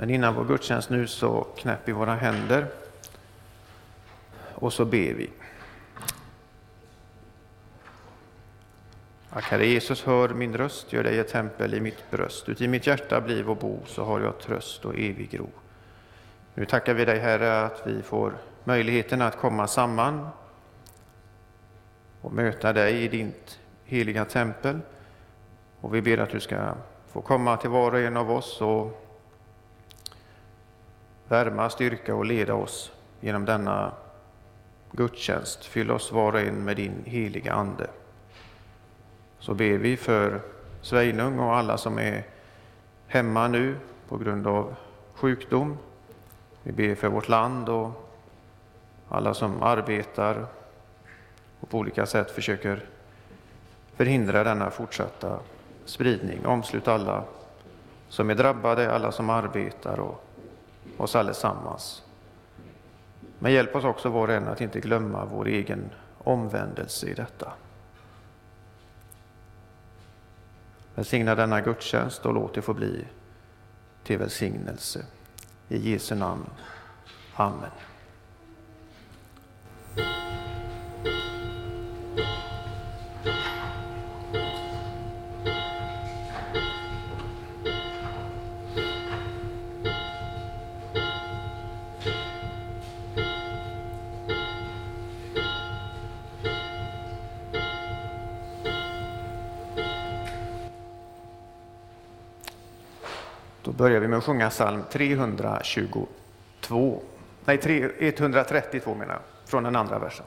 Men innan vår gudstjänst nu så knäpper vi våra händer och så ber vi. Ack Herre Jesus, hör min röst, gör dig ett tempel i mitt bröst. Uti mitt hjärta bliv och bo, så har jag tröst och evig ro. Nu tackar vi dig Herre att vi får möjligheten att komma samman och möta dig i ditt heliga tempel. Och vi ber att du ska få komma till var och en av oss och värma, styrka och leda oss genom denna gudstjänst. Fyll oss var och en med din heliga Ande. Så ber vi för Sveinung och alla som är hemma nu på grund av sjukdom. Vi ber för vårt land och alla som arbetar och på olika sätt försöker förhindra denna fortsatta spridning. Omslut alla som är drabbade, alla som arbetar och oss allesammans. Men hjälp oss också var och en att inte glömma vår egen omvändelse i detta. Välsigna denna gudstjänst och låt det få bli till välsignelse. I Jesu namn. Amen. Börjar vi med att sjunga psalm 322. Nej, 132 menar jag, från den andra versen.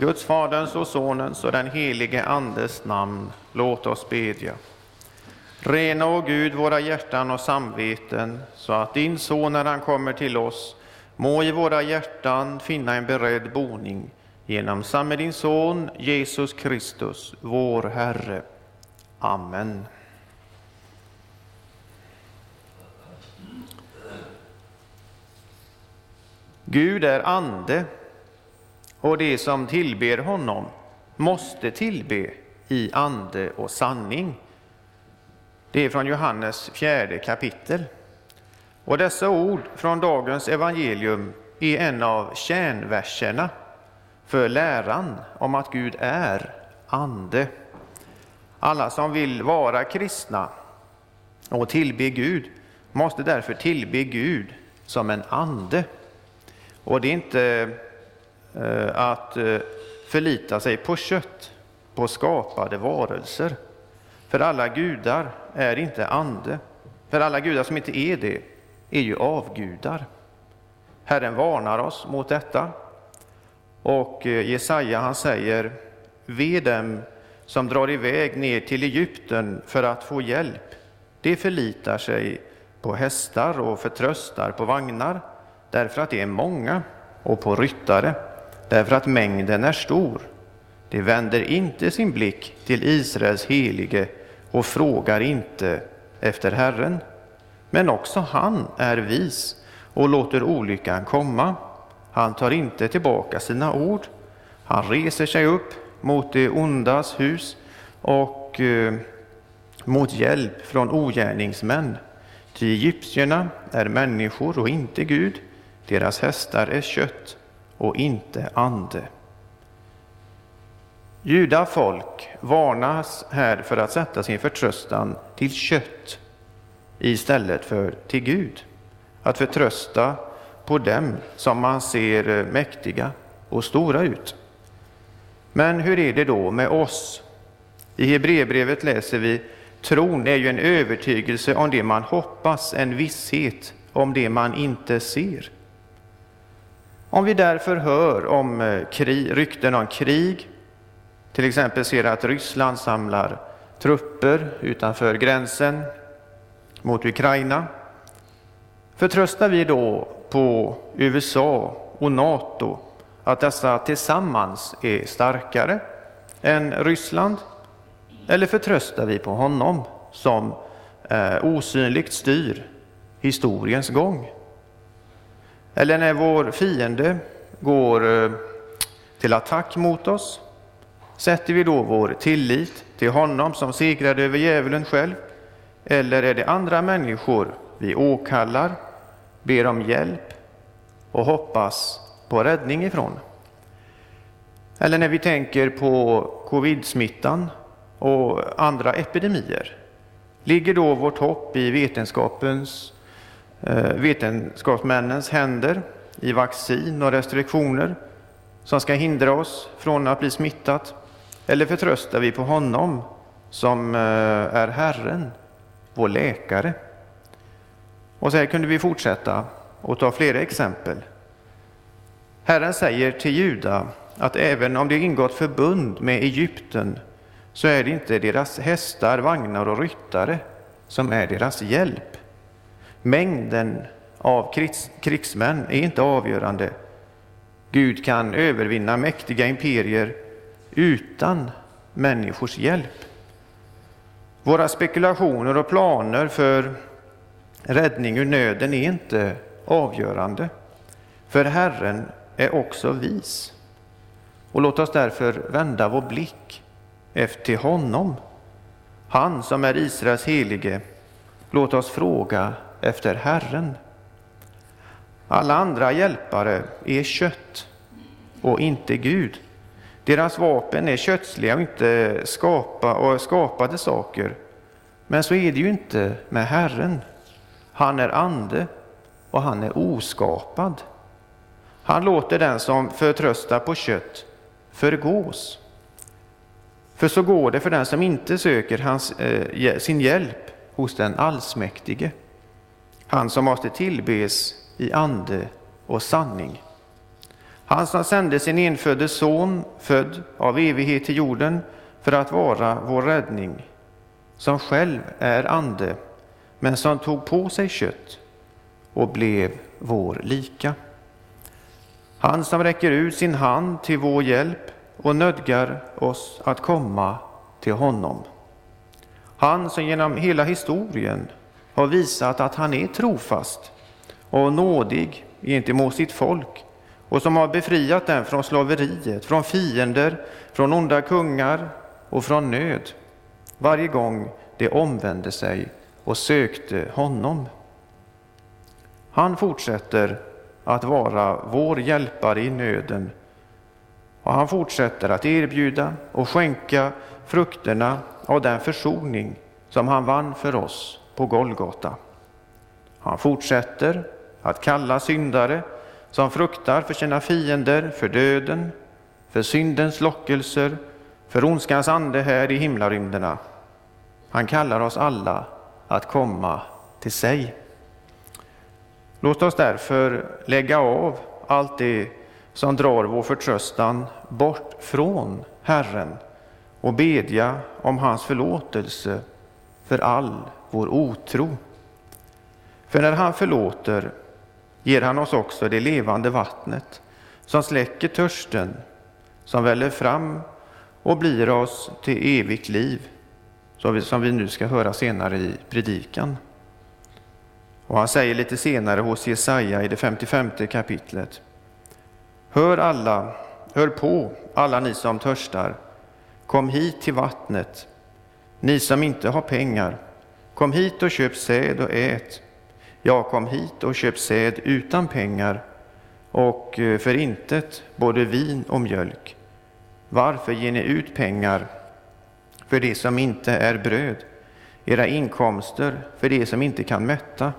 Guds Faderns och Sonens och den helige Andes namn, låt oss bedja. Rena, o Gud, våra hjärtan och samveten, så att din Son, när han kommer till oss, må i våra hjärtan finna en beredd boning genom samme din Son, Jesus Kristus, vår Herre. Amen. Gud är ande och de som tillber honom måste tillbe i ande och sanning. Det är från Johannes fjärde kapitel. Och dessa ord från dagens evangelium är en av kärnverserna för läran om att Gud är ande. Alla som vill vara kristna och tillbe Gud måste därför tillbe Gud som en ande. Och det är inte Eh, att eh, förlita sig på kött, på skapade varelser. För alla gudar är inte ande. För alla gudar som inte är det är ju avgudar. Herren varnar oss mot detta. Och eh, Jesaja han säger, ve dem som drar iväg ner till Egypten för att få hjälp. De förlitar sig på hästar och förtröstar på vagnar därför att det är många, och på ryttare, därför att mängden är stor. De vänder inte sin blick till Israels helige och frågar inte efter Herren. Men också han är vis och låter olyckan komma. Han tar inte tillbaka sina ord. Han reser sig upp mot det ondas hus och eh, mot hjälp från ogärningsmän. Ty egyptierna är människor och inte Gud. Deras hästar är kött och inte ande. Juda folk varnas här för att sätta sin förtröstan till kött istället för till Gud. Att förtrösta på dem som man ser mäktiga och stora ut. Men hur är det då med oss? I Hebreerbrevet läser vi Tron är ju en övertygelse om det man hoppas, en visshet om det man inte ser. Om vi därför hör om eh, krig, rykten om krig, till exempel ser att Ryssland samlar trupper utanför gränsen mot Ukraina, förtröstar vi då på USA och Nato att dessa tillsammans är starkare än Ryssland? Eller förtröstar vi på honom som eh, osynligt styr historiens gång? Eller när vår fiende går eh, till attack mot oss, sätter vi då vår tillit till honom som segrade över djävulen själv? Eller är det andra människor vi åkallar, ber om hjälp och hoppas på räddning ifrån? Eller när vi tänker på covid-smittan och andra epidemier, ligger då vårt hopp i vetenskapens Eh, vetenskapsmännens händer i vaccin och restriktioner som ska hindra oss från att bli smittat? Eller förtröstar vi på honom som eh, är Herren, vår läkare? Och så här kunde vi fortsätta och ta flera exempel. Herren säger till Juda att även om de ingått förbund med Egypten så är det inte deras hästar, vagnar och ryttare som är deras hjälp. Mängden av krigs, krigsmän är inte avgörande. Gud kan övervinna mäktiga imperier utan människors hjälp. Våra spekulationer och planer för räddning ur nöden är inte avgörande. För Herren är också vis. Och låt oss därför vända vår blick efter honom. Han som är Israels helige. Låt oss fråga efter Herren. Alla andra hjälpare är kött och inte Gud. Deras vapen är kötsliga och inte skapa och skapade saker. Men så är det ju inte med Herren. Han är ande och han är oskapad. Han låter den som förtröstar på kött förgås. För så går det för den som inte söker hans, eh, sin hjälp hos den allsmäktige han som måste tillbes i ande och sanning. Han som sände sin enfödde son, född av evighet till jorden, för att vara vår räddning, som själv är ande, men som tog på sig kött och blev vår lika. Han som räcker ut sin hand till vår hjälp och nödgar oss att komma till honom. Han som genom hela historien har visat att han är trofast och nådig gentemot sitt folk och som har befriat dem från slaveriet, från fiender, från onda kungar och från nöd varje gång de omvände sig och sökte honom. Han fortsätter att vara vår hjälpare i nöden och han fortsätter att erbjuda och skänka frukterna av den försoning som han vann för oss på Golgata. Han fortsätter att kalla syndare som fruktar för sina fiender, för döden, för syndens lockelser, för ondskans ande här i himlarymderna. Han kallar oss alla att komma till sig. Låt oss därför lägga av allt det som drar vår förtröstan bort från Herren och bedja om hans förlåtelse för all vår otro. För när han förlåter ger han oss också det levande vattnet som släcker törsten, som väller fram och blir oss till evigt liv, som vi nu ska höra senare i predikan. Och han säger lite senare hos Jesaja i det 55 kapitlet. Hör alla, hör på alla ni som törstar. Kom hit till vattnet. Ni som inte har pengar, kom hit och köp säd och ät. Ja, kom hit och köp säd utan pengar och eh, för intet både vin och mjölk. Varför ger ni ut pengar för det som inte är bröd, era inkomster för det som inte kan mätta?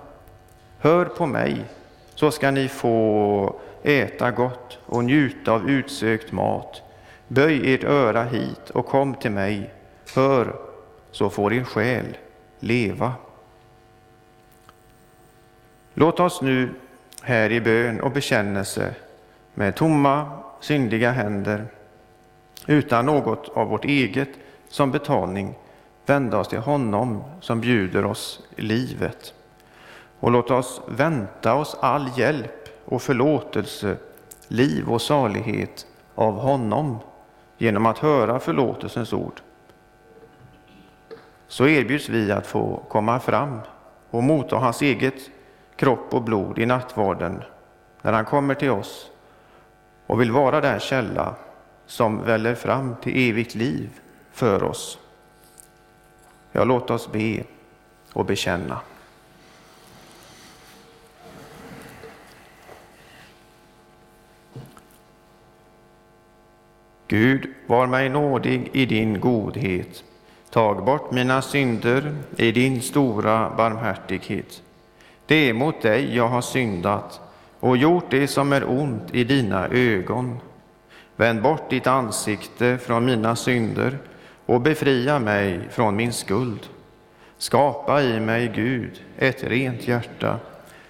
Hör på mig, så ska ni få äta gott och njuta av utsökt mat. Böj ert öra hit och kom till mig. Hör, så får er själ leva. Låt oss nu här i bön och bekännelse med tomma, syndiga händer, utan något av vårt eget som betalning, vända oss till honom som bjuder oss livet. Och låt oss vänta oss all hjälp och förlåtelse, liv och salighet av honom genom att höra förlåtelsens ord. Så erbjuds vi att få komma fram och motta hans eget kropp och blod i nattvarden när han kommer till oss och vill vara den källa som väller fram till evigt liv för oss. Ja, låt oss be och bekänna. Gud, var mig nådig i din godhet. Tag bort mina synder i din stora barmhärtighet. Det är mot dig jag har syndat och gjort det som är ont i dina ögon. Vänd bort ditt ansikte från mina synder och befria mig från min skuld. Skapa i mig, Gud, ett rent hjärta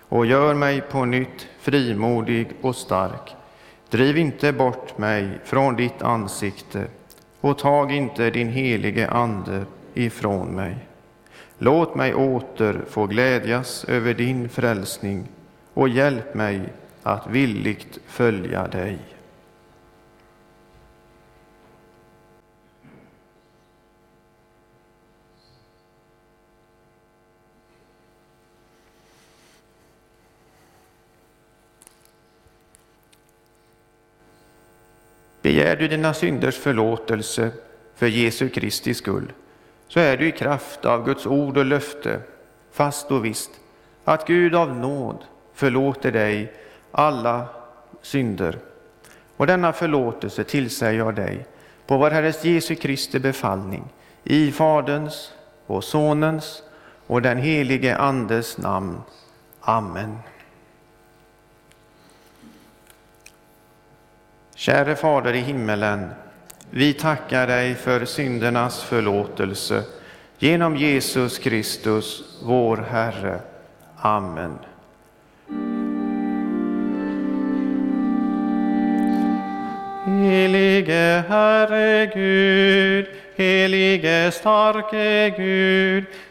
och gör mig på nytt frimodig och stark. Driv inte bort mig från ditt ansikte och tag inte din helige Ande ifrån mig. Låt mig åter få glädjas över din frälsning och hjälp mig att villigt följa dig. Begär du dina synders förlåtelse för Jesu Kristi skull, så är du i kraft av Guds ord och löfte fast och visst att Gud av nåd förlåter dig alla synder. Och denna förlåtelse tillsäger jag dig på vår Herres Jesu Kristi befallning i Faderns och Sonens och den helige Andes namn. Amen. Käre Fader i himmelen, vi tackar dig för syndernas förlåtelse genom Jesus Kristus, vår Herre. Amen. Helige Herre Gud, helige starke Gud,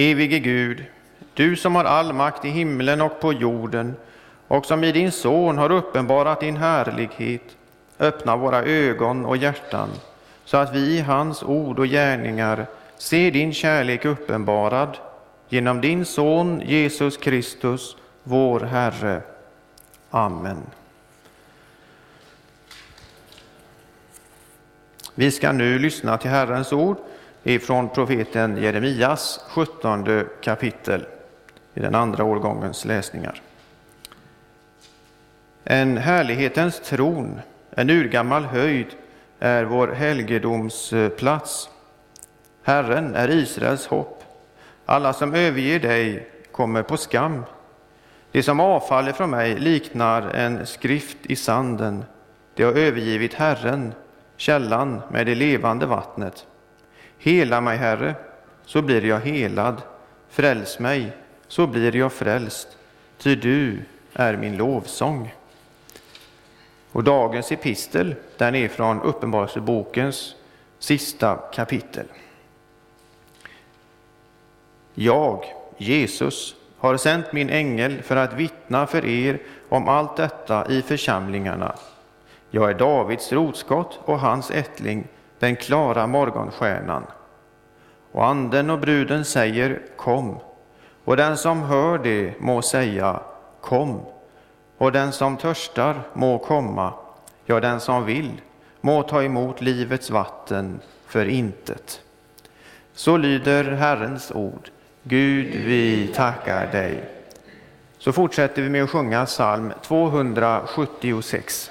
Evige Gud, du som har all makt i himlen och på jorden och som i din son har uppenbarat din härlighet, öppna våra ögon och hjärtan så att vi i hans ord och gärningar ser din kärlek uppenbarad genom din son Jesus Kristus, vår Herre. Amen. Vi ska nu lyssna till Herrens ord ifrån profeten Jeremias 17 kapitel i den andra årgångens läsningar. En härlighetens tron, en urgammal höjd, är vår helgedomsplats. Herren är Israels hopp. Alla som överger dig kommer på skam. Det som avfaller från mig liknar en skrift i sanden. Det har övergivit Herren, källan med det levande vattnet. Hela mig, Herre, så blir jag helad. Fräls mig, så blir jag frälst, ty du är min lovsång. Och dagens epistel, den är från Uppenbarelsebokens sista kapitel. Jag, Jesus, har sänt min ängel för att vittna för er om allt detta i församlingarna. Jag är Davids rotskott och hans ättling, den klara morgonstjärnan. Och anden och bruden säger kom, och den som hör det må säga kom, och den som törstar må komma, ja, den som vill må ta emot livets vatten för intet. Så lyder Herrens ord. Gud, vi tackar dig. Så fortsätter vi med att sjunga psalm 276.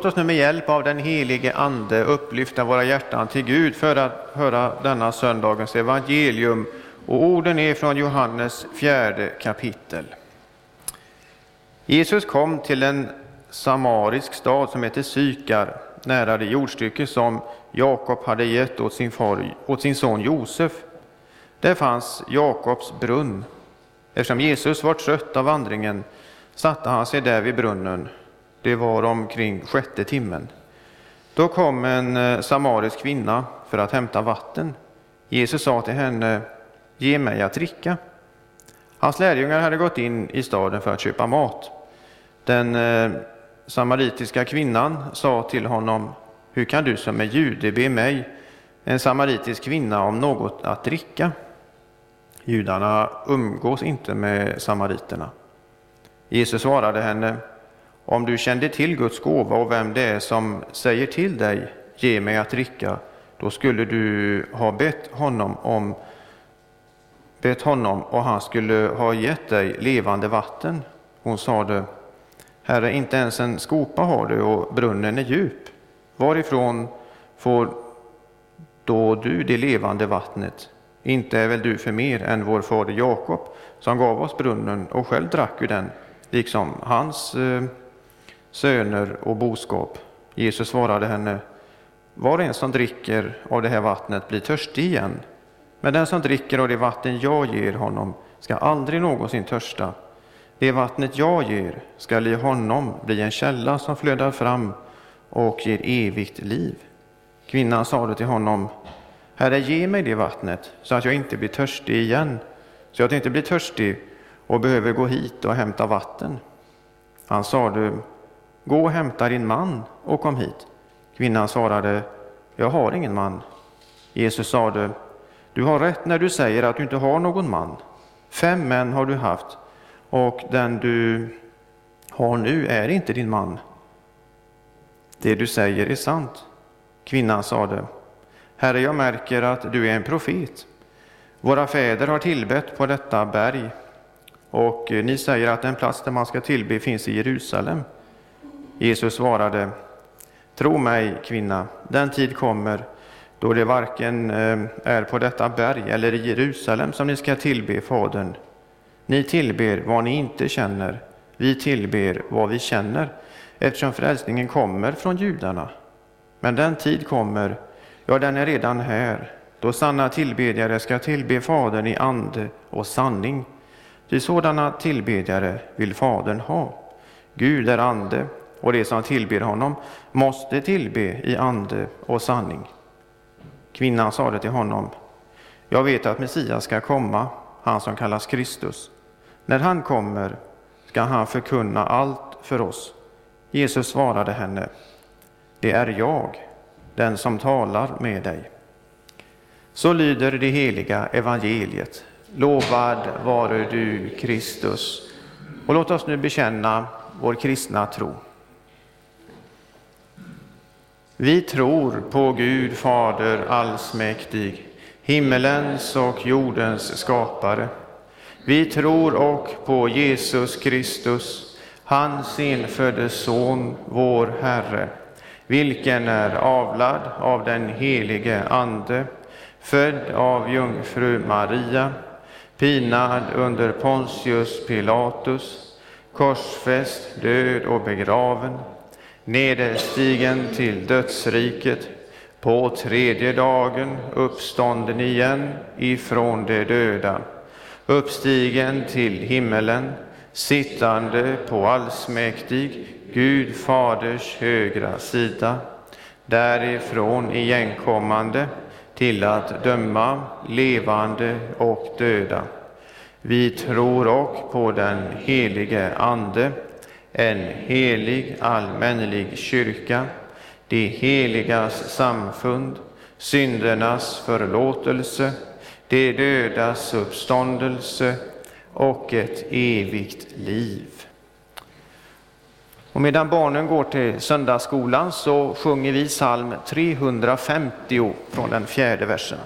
Låt oss nu med hjälp av den helige Ande upplyfta våra hjärtan till Gud för att höra denna söndagens evangelium. Och orden är från Johannes fjärde kapitel. Jesus kom till en samarisk stad som heter Sykar, nära det jordstycke som Jakob hade gett åt sin, far, åt sin son Josef. Där fanns Jakobs brunn. Eftersom Jesus var trött av vandringen satte han sig där vid brunnen det var omkring sjätte timmen. Då kom en eh, samarisk kvinna för att hämta vatten. Jesus sa till henne, ge mig att dricka. Hans lärjungar hade gått in i staden för att köpa mat. Den eh, samaritiska kvinnan sa till honom, hur kan du som är jude be mig, en samaritisk kvinna, om något att dricka? Judarna umgås inte med samariterna. Jesus svarade henne, om du kände till Guds gåva och vem det är som säger till dig, ge mig att dricka, då skulle du ha bett honom om bett honom och han skulle ha gett dig levande vatten. Hon sade, Herre, inte ens en skopa har du och brunnen är djup. Varifrån får då du det levande vattnet? Inte är väl du för mer än vår fader Jakob, som gav oss brunnen och själv drack ur den, liksom hans eh, söner och boskap. Jesus svarade henne, var och en som dricker av det här vattnet blir törstig igen. Men den som dricker av det vatten jag ger honom ska aldrig någonsin törsta. Det vattnet jag ger skall i honom bli en källa som flödar fram och ger evigt liv. Kvinnan sade till honom, Herre, ge mig det vattnet så att jag inte blir törstig igen, så att jag inte blir törstig och behöver gå hit och hämta vatten. Han sade, Gå och hämta din man och kom hit. Kvinnan svarade, jag har ingen man. Jesus sade, du har rätt när du säger att du inte har någon man. Fem män har du haft och den du har nu är inte din man. Det du säger är sant. Kvinnan sade, Herre, jag märker att du är en profet. Våra fäder har tillbett på detta berg och ni säger att den plats där man ska tillbe finns i Jerusalem. Jesus svarade, Tro mig, kvinna, den tid kommer då det varken eh, är på detta berg eller i Jerusalem som ni ska tillbe Fadern. Ni tillber vad ni inte känner, vi tillber vad vi känner, eftersom frälsningen kommer från judarna. Men den tid kommer, ja, den är redan här, då sanna tillbedjare ska tillbe Fadern i ande och sanning. Ty sådana tillbedjare vill Fadern ha. Gud är ande, och de som tillber honom måste tillbe i ande och sanning. Kvinnan sade till honom, jag vet att Messias ska komma, han som kallas Kristus. När han kommer ska han förkunna allt för oss. Jesus svarade henne, det är jag, den som talar med dig. Så lyder det heliga evangeliet. Lovad vare du, Kristus. Och låt oss nu bekänna vår kristna tro. Vi tror på Gud Fader allsmäktig, himmelens och jordens skapare. Vi tror och på Jesus Kristus, hans enfödde Son, vår Herre, vilken är avlad av den helige Ande, född av jungfru Maria, pinad under Pontius Pilatus, korsfäst, död och begraven, nederstigen till dödsriket, på tredje dagen uppstånden igen ifrån de döda, uppstigen till himmelen, sittande på allsmäktig Gud Faders högra sida, därifrån igenkommande till att döma levande och döda. Vi tror och på den helige Ande, en helig allmännelig kyrka, de heligas samfund, syndernas förlåtelse, de dödas uppståndelse och ett evigt liv. Och medan barnen går till söndagsskolan så sjunger vi psalm 350 från den fjärde versen.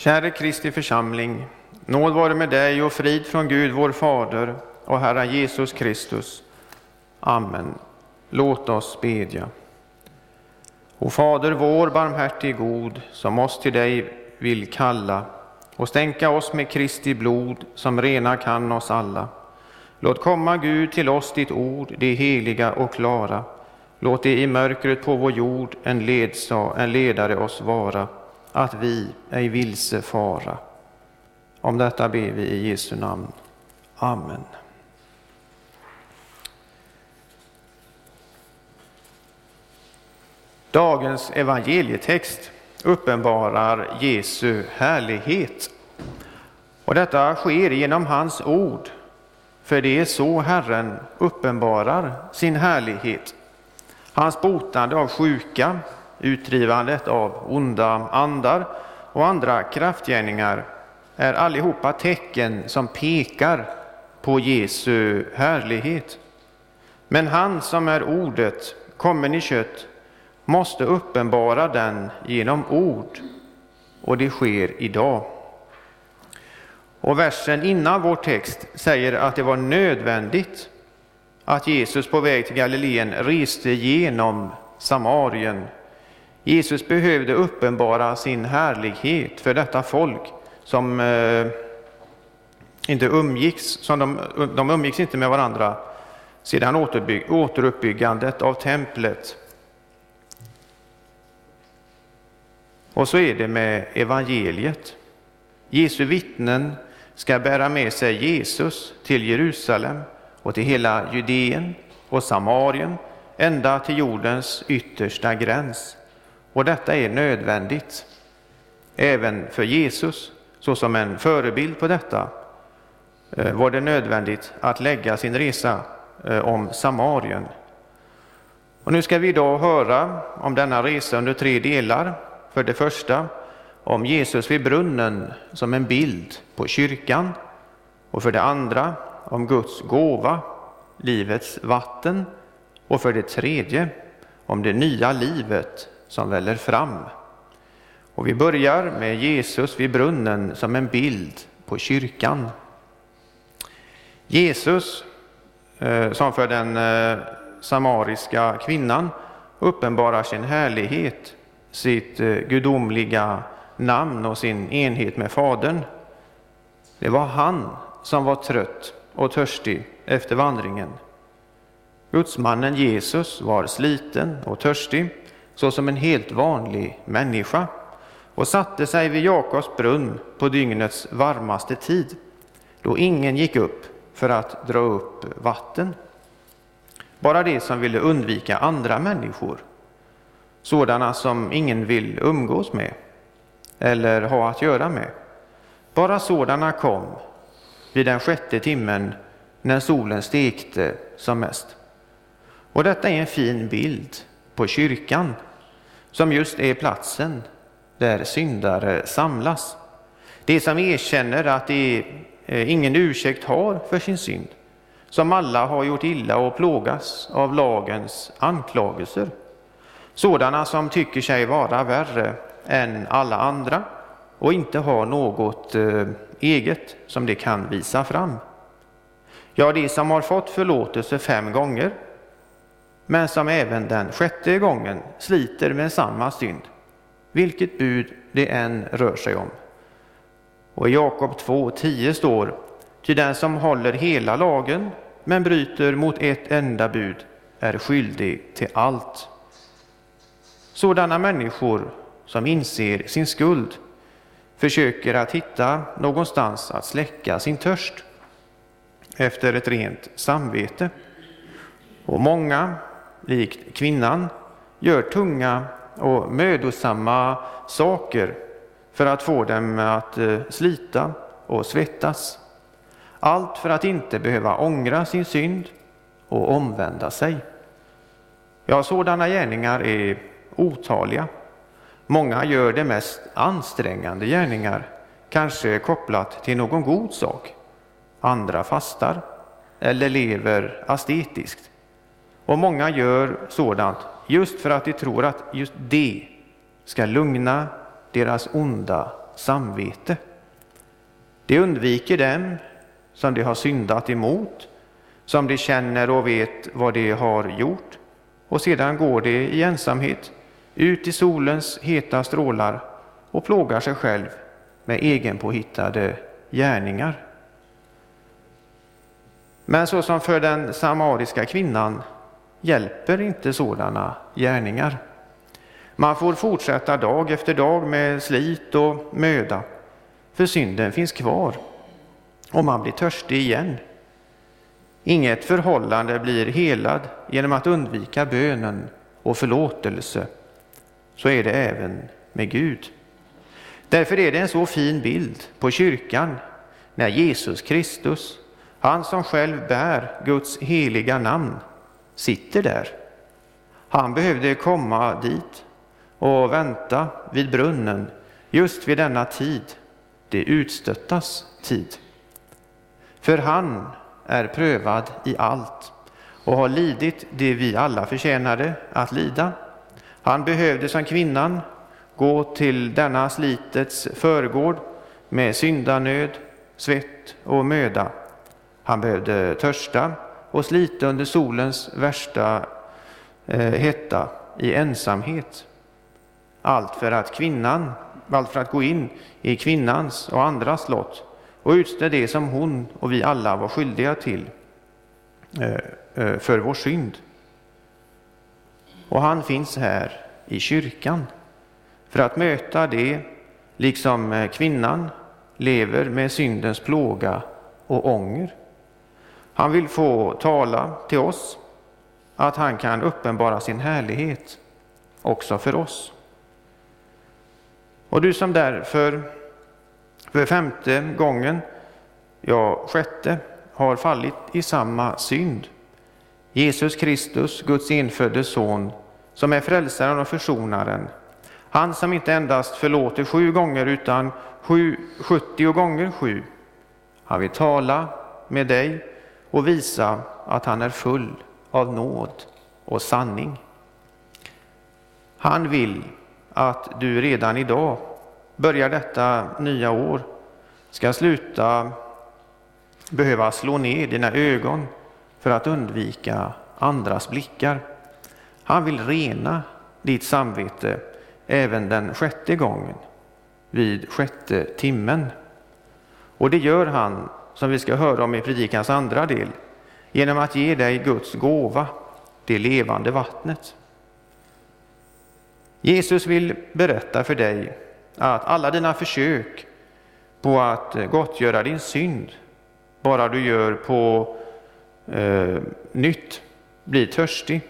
Käre Kristi församling, nåd vare med dig och frid från Gud vår Fader och Herren Jesus Kristus. Amen. Låt oss bedja. O Fader vår, barmhärtig god, som oss till dig vill kalla och stänka oss med Kristi blod som rena kan oss alla. Låt komma, Gud, till oss ditt ord, det heliga och klara. Låt det i mörkret på vår jord en, ledsa, en ledare oss vara att vi ej vilse fara. Om detta ber vi i Jesu namn. Amen. Dagens evangelietext uppenbarar Jesu härlighet. Och detta sker genom hans ord, för det är så Herren uppenbarar sin härlighet. Hans botande av sjuka, utdrivandet av onda andar och andra kraftgärningar är allihopa tecken som pekar på Jesu härlighet. Men han som är ordet, kommen i kött, måste uppenbara den genom ord, och det sker idag. Och versen innan vår text säger att det var nödvändigt att Jesus på väg till Galileen reste genom Samarien Jesus behövde uppenbara sin härlighet för detta folk som eh, inte umgicks, som de, de umgicks inte med varandra sedan återbygg, återuppbyggandet av templet. Och så är det med evangeliet. Jesu vittnen ska bära med sig Jesus till Jerusalem och till hela Judeen och Samarien, ända till jordens yttersta gräns. Och detta är nödvändigt även för Jesus. Såsom en förebild på detta eh, var det nödvändigt att lägga sin resa eh, om Samarien. Och nu ska vi idag höra om denna resa under tre delar. För det första om Jesus vid brunnen som en bild på kyrkan. Och för det andra om Guds gåva, livets vatten. Och för det tredje om det nya livet som väller fram. Och vi börjar med Jesus vid brunnen som en bild på kyrkan. Jesus, eh, som för den eh, samariska kvinnan uppenbarar sin härlighet, sitt eh, gudomliga namn och sin enhet med Fadern. Det var han som var trött och törstig efter vandringen. Gudsmannen Jesus var sliten och törstig såsom en helt vanlig människa och satte sig vid Jakobs brunn på dygnets varmaste tid, då ingen gick upp för att dra upp vatten. Bara de som ville undvika andra människor, sådana som ingen vill umgås med eller ha att göra med. Bara sådana kom vid den sjätte timmen när solen stekte som mest. Och detta är en fin bild på kyrkan som just är platsen där syndare samlas. Det som erkänner att de eh, ingen ursäkt har för sin synd, som alla har gjort illa och plågas av lagens anklagelser. Sådana som tycker sig vara värre än alla andra och inte har något eh, eget som de kan visa fram. Ja, de som har fått förlåtelse fem gånger men som även den sjätte gången sliter med samma synd, vilket bud det än rör sig om. Och i Jakob 2.10 står, ty den som håller hela lagen men bryter mot ett enda bud är skyldig till allt. Sådana människor som inser sin skuld försöker att hitta någonstans att släcka sin törst efter ett rent samvete. Och många likt kvinnan, gör tunga och mödosamma saker för att få dem att eh, slita och svettas. Allt för att inte behöva ångra sin synd och omvända sig. Ja, sådana gärningar är otaliga. Många gör de mest ansträngande gärningar, kanske kopplat till någon god sak. Andra fastar eller lever astetiskt. Och många gör sådant just för att de tror att just det ska lugna deras onda samvete. De undviker dem som de har syndat emot, som de känner och vet vad de har gjort, och sedan går de i ensamhet ut i solens heta strålar och plågar sig själv med egenpåhittade gärningar. Men så som för den samariska kvinnan hjälper inte sådana gärningar. Man får fortsätta dag efter dag med slit och möda, för synden finns kvar och man blir törstig igen. Inget förhållande blir helad genom att undvika bönen och förlåtelse. Så är det även med Gud. Därför är det en så fin bild på kyrkan när Jesus Kristus, han som själv bär Guds heliga namn, sitter där. Han behövde komma dit och vänta vid brunnen just vid denna tid, det utstöttas tid. För han är prövad i allt och har lidit det vi alla förtjänade att lida. Han behövde som kvinnan gå till denna slitets förgård med syndanöd, svett och möda. Han behövde törsta och slita under solens värsta eh, hetta i ensamhet. Allt för att kvinnan, allt för att gå in i kvinnans och andras lott och utstå det som hon och vi alla var skyldiga till eh, eh för vår synd. Och han finns här i kyrkan för att möta det, liksom eh, kvinnan lever med syndens plåga och ånger. Han vill få tala till oss, att han kan uppenbara sin härlighet också för oss. Och du som därför för femte gången, ja sjätte, har fallit i samma synd. Jesus Kristus, Guds infödde son, som är frälsaren och försonaren, han som inte endast förlåter sju gånger utan sju, 70 gånger sju. Han vill tala med dig och visa att han är full av nåd och sanning. Han vill att du redan idag börjar detta nya år ska sluta behöva slå ner dina ögon för att undvika andras blickar. Han vill rena ditt samvete även den sjätte gången, vid sjätte timmen. Och det gör han, som vi ska höra om i predikans andra del, genom att ge dig Guds gåva, det levande vattnet. Jesus vill berätta för dig att alla dina försök på att gottgöra din synd, bara du gör på eh, nytt, blir törstig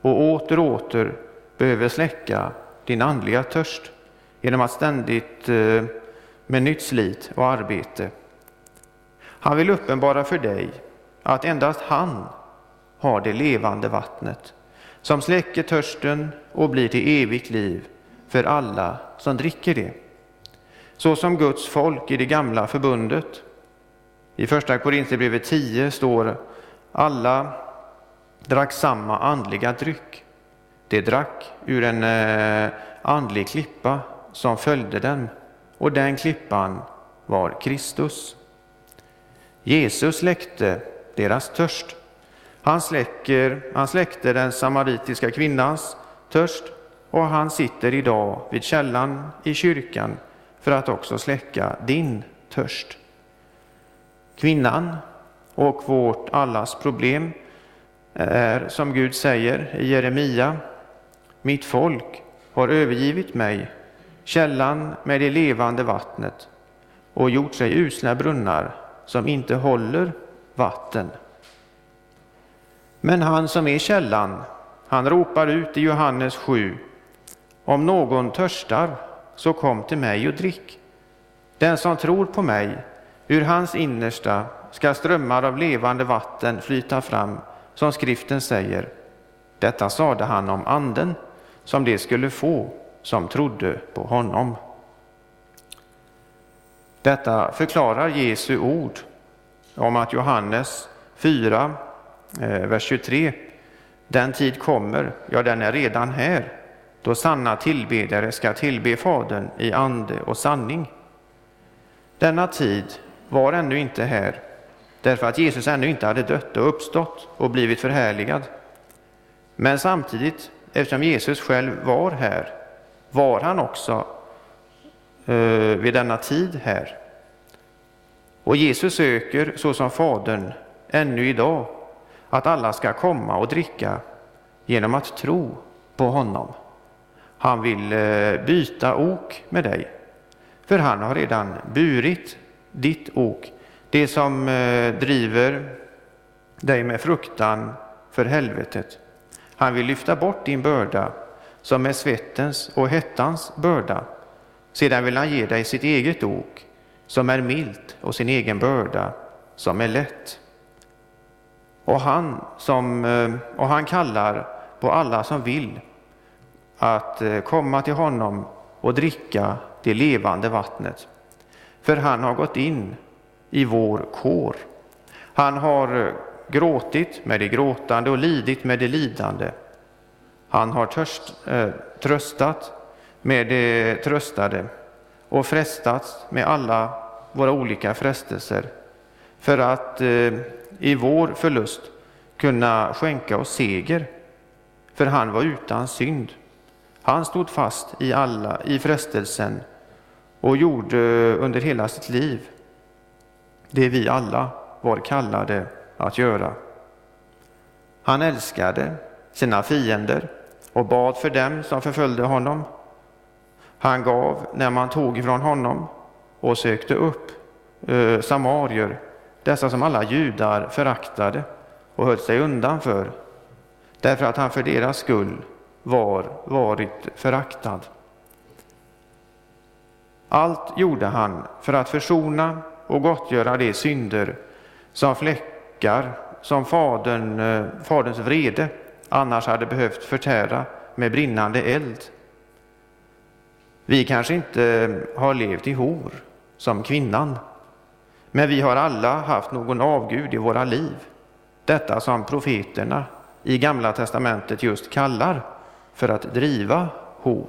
och åter och åter behöver släcka din andliga törst genom att ständigt eh, med nytt slit och arbete. Han vill uppenbara för dig att endast han har det levande vattnet som släcker törsten och blir till evigt liv för alla som dricker det. Så som Guds folk i det gamla förbundet. I första Korinthierbrevet 10 står alla drack samma andliga dryck. De drack ur en eh, andlig klippa som följde dem och den klippan var Kristus. Jesus släckte deras törst. Han, släcker, han släckte den samaritiska kvinnans törst och han sitter idag vid källan i kyrkan för att också släcka din törst. Kvinnan och vårt allas problem är, som Gud säger i Jeremia, mitt folk har övergivit mig, källan med det levande vattnet, och gjort sig usla brunnar som inte håller vatten. Men han som är källan, han ropar ut i Johannes 7, om någon törstar, så kom till mig och drick. Den som tror på mig, ur hans innersta ska strömmar av levande vatten flyta fram, som skriften säger. Detta sade han om anden, som de skulle få som trodde på honom. Detta förklarar Jesu ord om att Johannes 4, eh, vers 23, den tid kommer, ja den är redan här, då sanna tillbedjare ska tillbe Fadern i ande och sanning. Denna tid var ännu inte här, därför att Jesus ännu inte hade dött och uppstått och blivit förhärligad. Men samtidigt, eftersom Jesus själv var här, var han också Eh, vid denna tid här. Och Jesus söker, såsom Fadern, ännu idag att alla ska komma och dricka genom att tro på honom. Han vill eh, byta ok med dig, för han har redan burit ditt ok, det som eh, driver dig med fruktan för helvetet. Han vill lyfta bort din börda, som är svettens och hettans börda. Sedan vill han ge dig sitt eget ok, som är milt, och sin egen börda, som är lätt. Och han, som, eh, och han kallar på alla som vill att eh, komma till honom och dricka det levande vattnet. För han har gått in i vår kår. Han har eh, gråtit med de gråtande och lidit med de lidande. Han har törst, äh, tröstat med det tröstade och frestats med alla våra olika frestelser för att eh, i vår förlust kunna skänka oss seger, för han var utan synd. Han stod fast i, alla, i frestelsen och gjorde under hela sitt liv det vi alla var kallade att göra. Han älskade sina fiender och bad för dem som förföljde honom. Han gav när man tog ifrån honom och sökte upp eh, samarier dessa som alla judar föraktade och höll sig undan för, därför att han för deras skull var varit föraktad. Allt gjorde han för att försona och gottgöra de synder som fläckar som fadern, eh, faderns vrede annars hade behövt förtära med brinnande eld. Vi kanske inte har levt i hor som kvinnan, men vi har alla haft någon avgud i våra liv. Detta som profeterna i Gamla testamentet just kallar för att driva hor.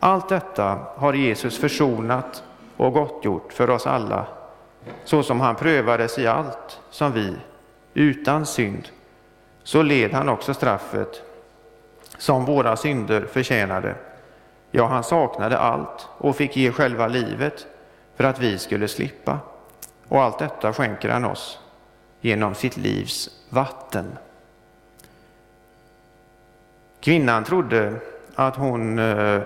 Allt detta har Jesus försonat och gottgjort för oss alla, så som han prövades i allt som vi, utan synd, så led han också straffet som våra synder förtjänade. Ja, han saknade allt och fick ge själva livet för att vi skulle slippa. Och allt detta skänker han oss genom sitt livs vatten. Kvinnan trodde att hon, eh,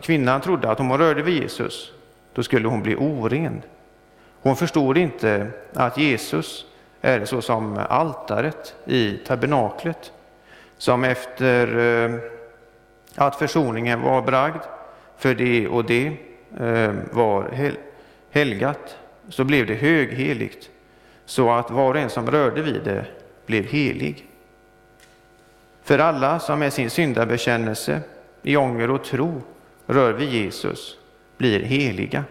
kvinnan trodde att om hon rörde vid Jesus, då skulle hon bli oren. Hon förstod inte att Jesus är så som altaret i tabernaklet, som efter eh, att försoningen var bragd för det och det eh, var helgat så blev det högheligt, så att var och en som rörde vid det blev helig. För alla som med sin syndabekännelse i ånger och tro rör vid Jesus blir heliga,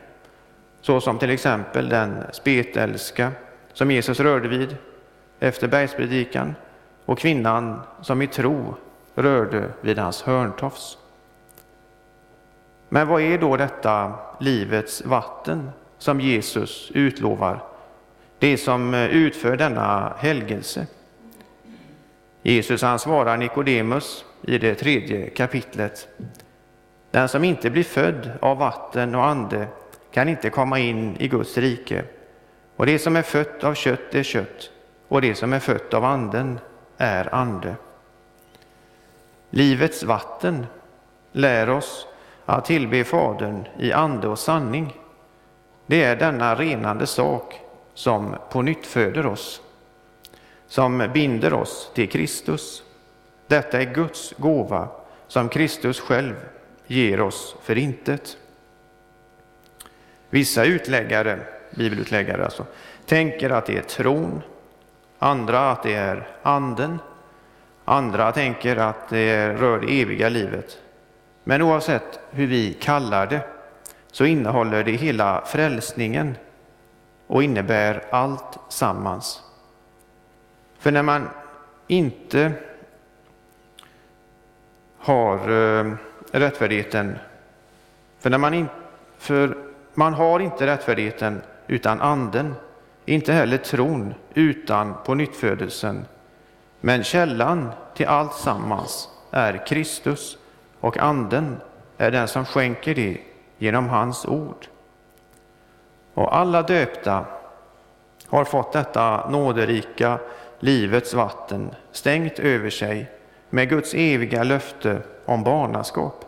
så som till exempel den spetälska som Jesus rörde vid efter bergspredikan och kvinnan som i tro rörde vid hans hörntofs. Men vad är då detta livets vatten som Jesus utlovar, det som eh, utför denna helgelse. Jesus han svarar Nikodemus i det tredje kapitlet. Den som inte blir född av vatten och ande kan inte komma in i Guds rike. Och det som är fött av kött är kött, och det som är fött av anden är ande. Livets vatten lär oss att tillbe Fadern i ande och sanning. Det är denna renande sak som på nytt föder oss, som binder oss till Kristus. Detta är Guds gåva som Kristus själv ger oss för intet. Vissa utläggare, bibelutläggare alltså, tänker att det är tron, andra att det är anden, andra tänker att det rör det eviga livet. Men oavsett hur vi kallar det så innehåller det hela frälsningen och innebär allt sammans. För när man inte har eh, rättfärdigheten, för när man, in, för man har inte rättfärdigheten utan anden, inte heller tron utan på nyttfödelsen. Men källan till allt sammans är Kristus och anden är den som skänker det genom hans ord. Och alla döpta har fått detta nåderika livets vatten stängt över sig med Guds eviga löfte om barnaskap.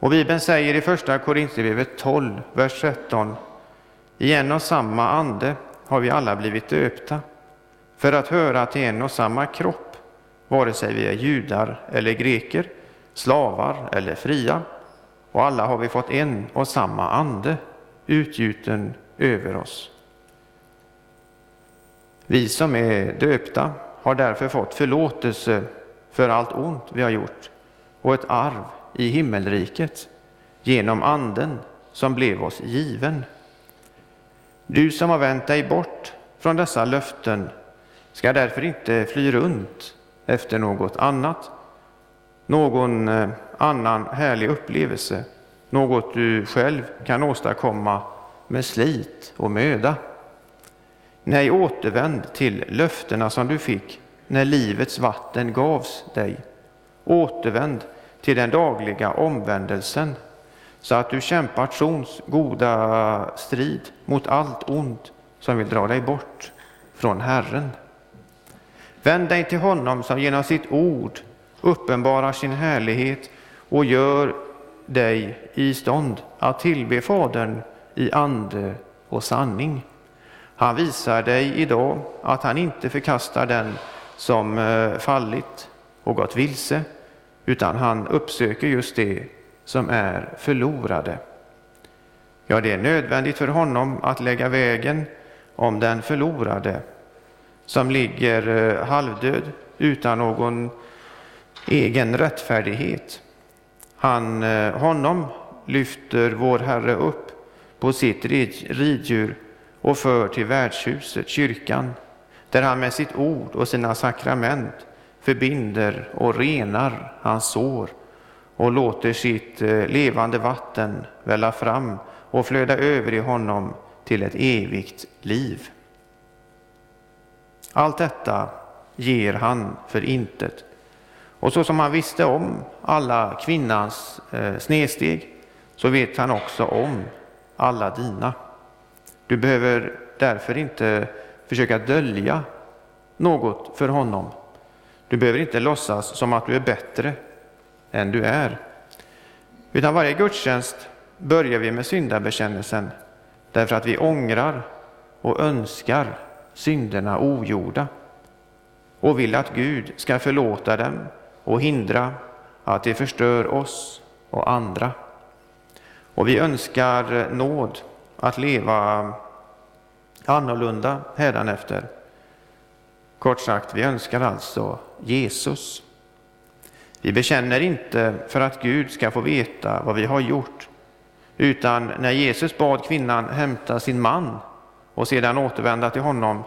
Och Bibeln säger i Första Korinthierbrevet 12, vers 13 I en och samma ande har vi alla blivit döpta för att höra till en och samma kropp, vare sig vi är judar eller greker, slavar eller fria. Och alla har vi fått en och samma ande utgjuten över oss. Vi som är döpta har därför fått förlåtelse för allt ont vi har gjort och ett arv i himmelriket genom Anden som blev oss given. Du som har vänt dig bort från dessa löften ska därför inte fly runt efter något annat, någon eh, annan härlig upplevelse, något du själv kan åstadkomma med slit och möda. Nej, återvänd till löftena som du fick när livets vatten gavs dig. Återvänd till den dagliga omvändelsen så att du kämpar trons goda strid mot allt ont som vill dra dig bort från Herren. Vänd dig till honom som genom sitt ord uppenbarar sin härlighet och gör dig i stånd att tillbe Fadern i ande och sanning. Han visar dig idag att han inte förkastar den som eh, fallit och gått vilse, utan han uppsöker just det som är förlorade. Ja, det är nödvändigt för honom att lägga vägen om den förlorade som ligger eh, halvdöd utan någon egen rättfärdighet. Han, eh, honom lyfter vår Herre upp på sitt riddjur och för till värdshuset, kyrkan, där han med sitt ord och sina sakrament förbinder och renar hans sår och låter sitt eh, levande vatten välla fram och flöda över i honom till ett evigt liv. Allt detta ger han för intet. Och så som han visste om alla kvinnans eh, snedsteg så vet han också om alla dina. Du behöver därför inte försöka dölja något för honom. Du behöver inte låtsas som att du är bättre än du är. Utan varje gudstjänst börjar vi med syndabekännelsen därför att vi ångrar och önskar synderna ogjorda och vill att Gud ska förlåta dem och hindra att de förstör oss och andra. Och vi önskar nåd att leva annorlunda hädanefter. Kort sagt, vi önskar alltså Jesus. Vi bekänner inte för att Gud ska få veta vad vi har gjort, utan när Jesus bad kvinnan hämta sin man och sedan återvända till honom,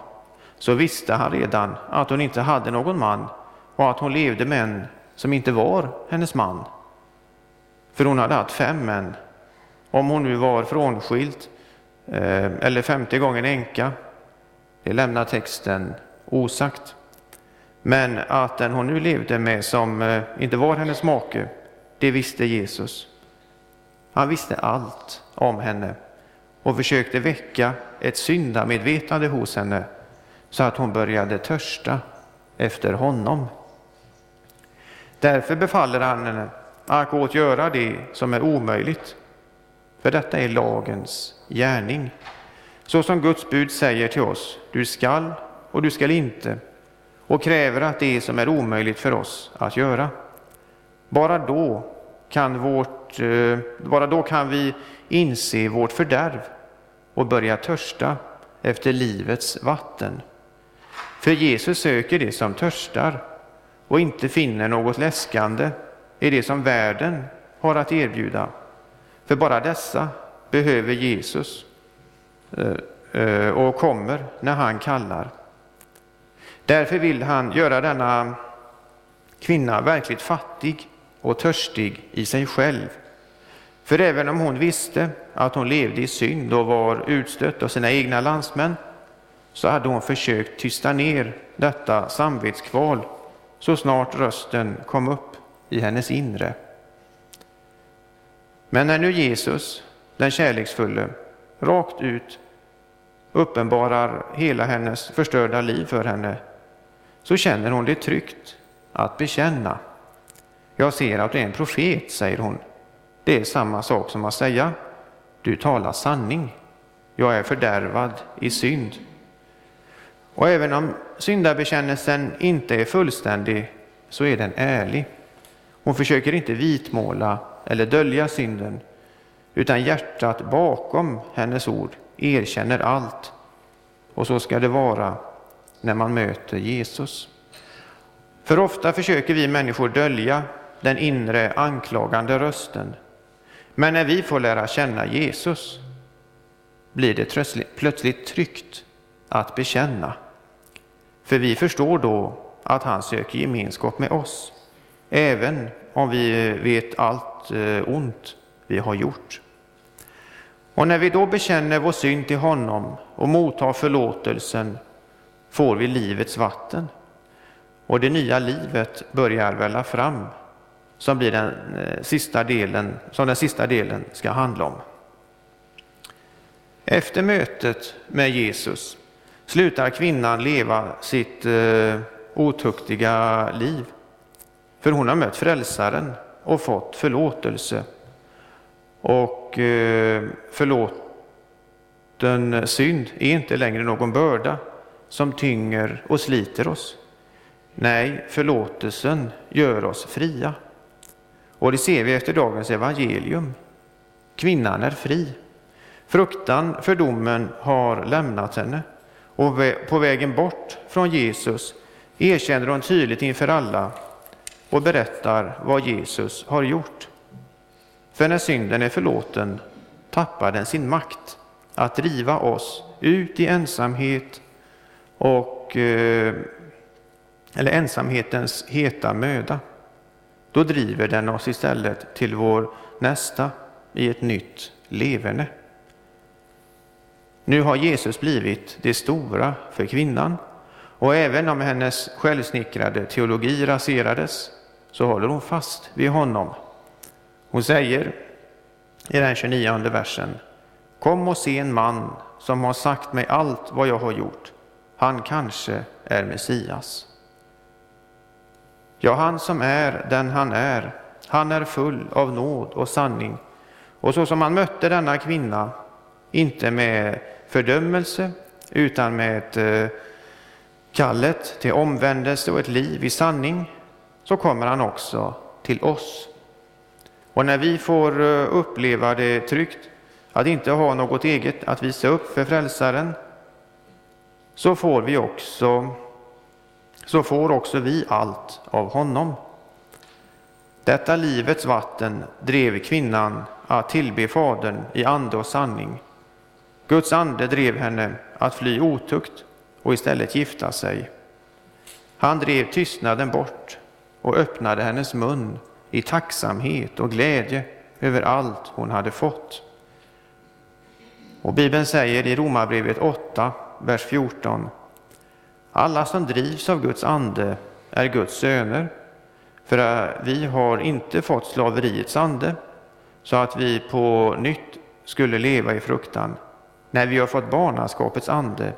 så visste han redan att hon inte hade någon man och att hon levde med en som inte var hennes man. För hon hade haft fem män. Om hon nu var frånskild eh, eller femte gången änka, det lämnar texten osagt. Men att den hon nu levde med som eh, inte var hennes make, det visste Jesus. Han visste allt om henne och försökte väcka ett syndamedvetande hos henne så att hon började törsta efter honom. Därför befaller han henne att gå och göra det som är omöjligt, för detta är lagens gärning. Så som Guds bud säger till oss, du skall och du skall inte, och kräver att det som är omöjligt för oss att göra. Bara då kan, vårt, eh, bara då kan vi inse vårt fördärv och börja törsta efter livets vatten. För Jesus söker det som törstar och inte finner något läskande i det som världen har att erbjuda. För bara dessa behöver Jesus eh, eh, och kommer när han kallar. Därför vill han göra denna kvinna verkligt fattig och törstig i sig själv. För även om hon visste att hon levde i synd och var utstött av sina egna landsmän, så hade hon försökt tysta ner detta samvetskval så snart rösten kom upp i hennes inre. Men när nu Jesus, den kärleksfulle, rakt ut uppenbarar hela hennes förstörda liv för henne, så känner hon det tryggt att bekänna. Jag ser att du är en profet, säger hon. Det är samma sak som att säga, du talar sanning. Jag är fördärvad i synd. Och även om syndabekännelsen inte är fullständig så är den ärlig. Hon försöker inte vitmåla eller dölja synden, utan hjärtat bakom hennes ord erkänner allt. Och så ska det vara när man möter Jesus. För ofta försöker vi människor dölja den inre anklagande rösten. Men när vi får lära känna Jesus blir det plötsligt tryggt att bekänna. För vi förstår då att han söker gemenskap med oss, även om vi vet allt eh, ont vi har gjort. Och när vi då bekänner vår synd till honom och mottar förlåtelsen får vi livets vatten. Och det nya livet börjar välla fram, som blir den eh, sista delen, som den sista delen ska handla om. Efter mötet med Jesus slutar kvinnan leva sitt eh, otuktiga liv. För hon har mött frälsaren och fått förlåtelse. Och eh, förlåten synd är inte längre någon börda som tynger och sliter oss. Nej, förlåtelsen gör oss fria. Och det ser vi efter dagens evangelium. Kvinnan är fri. Fruktan för domen har lämnat henne och på vägen bort från Jesus erkänner hon tydligt inför alla och berättar vad Jesus har gjort. För när synden är förlåten tappar den sin makt att driva oss ut i ensamhet och eh, eller ensamhetens heta möda. Då driver den oss istället till vår nästa i ett nytt leverne. Nu har Jesus blivit det stora för kvinnan och även om hennes självsnickrade teologi raserades så håller hon fast vid honom. Hon säger i den 29 versen Kom och se en man som har sagt mig allt vad jag har gjort. Han kanske är Messias. Ja, han som är den han är, han är full av nåd och sanning. Och så som han mötte denna kvinna, inte med fördömelse, utan med ett eh, kallet till omvändelse och ett liv i sanning, så kommer han också till oss. Och när vi får eh, uppleva det tryggt att inte ha något eget att visa upp för frälsaren, så får vi också så får också vi allt av honom. Detta livets vatten drev kvinnan att tillbe Fadern i ande och sanning. Guds ande drev henne att fly otukt och istället gifta sig. Han drev tystnaden bort och öppnade hennes mun i tacksamhet och glädje över allt hon hade fått. Och Bibeln säger i Romarbrevet 8, vers 14 alla som drivs av Guds ande är Guds söner, för vi har inte fått slaveriets ande så att vi på nytt skulle leva i fruktan, när vi har fått barnaskapets ande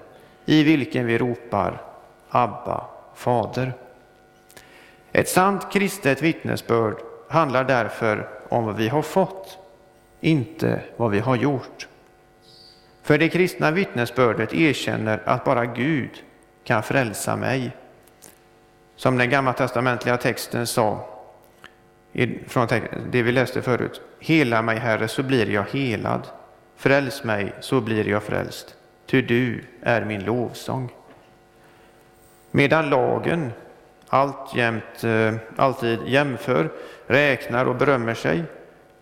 i vilken vi ropar Abba, Fader. Ett sant kristet vittnesbörd handlar därför om vad vi har fått, inte vad vi har gjort. För det kristna vittnesbördet erkänner att bara Gud kan frälsa mig. Som den gamla testamentliga texten sa, från det vi läste förut. Hela mig, Herre, så blir jag helad. Fräls mig, så blir jag frälst. Ty du är min lovsång. Medan lagen alltjämt, eh, alltid jämför, räknar och berömmer sig,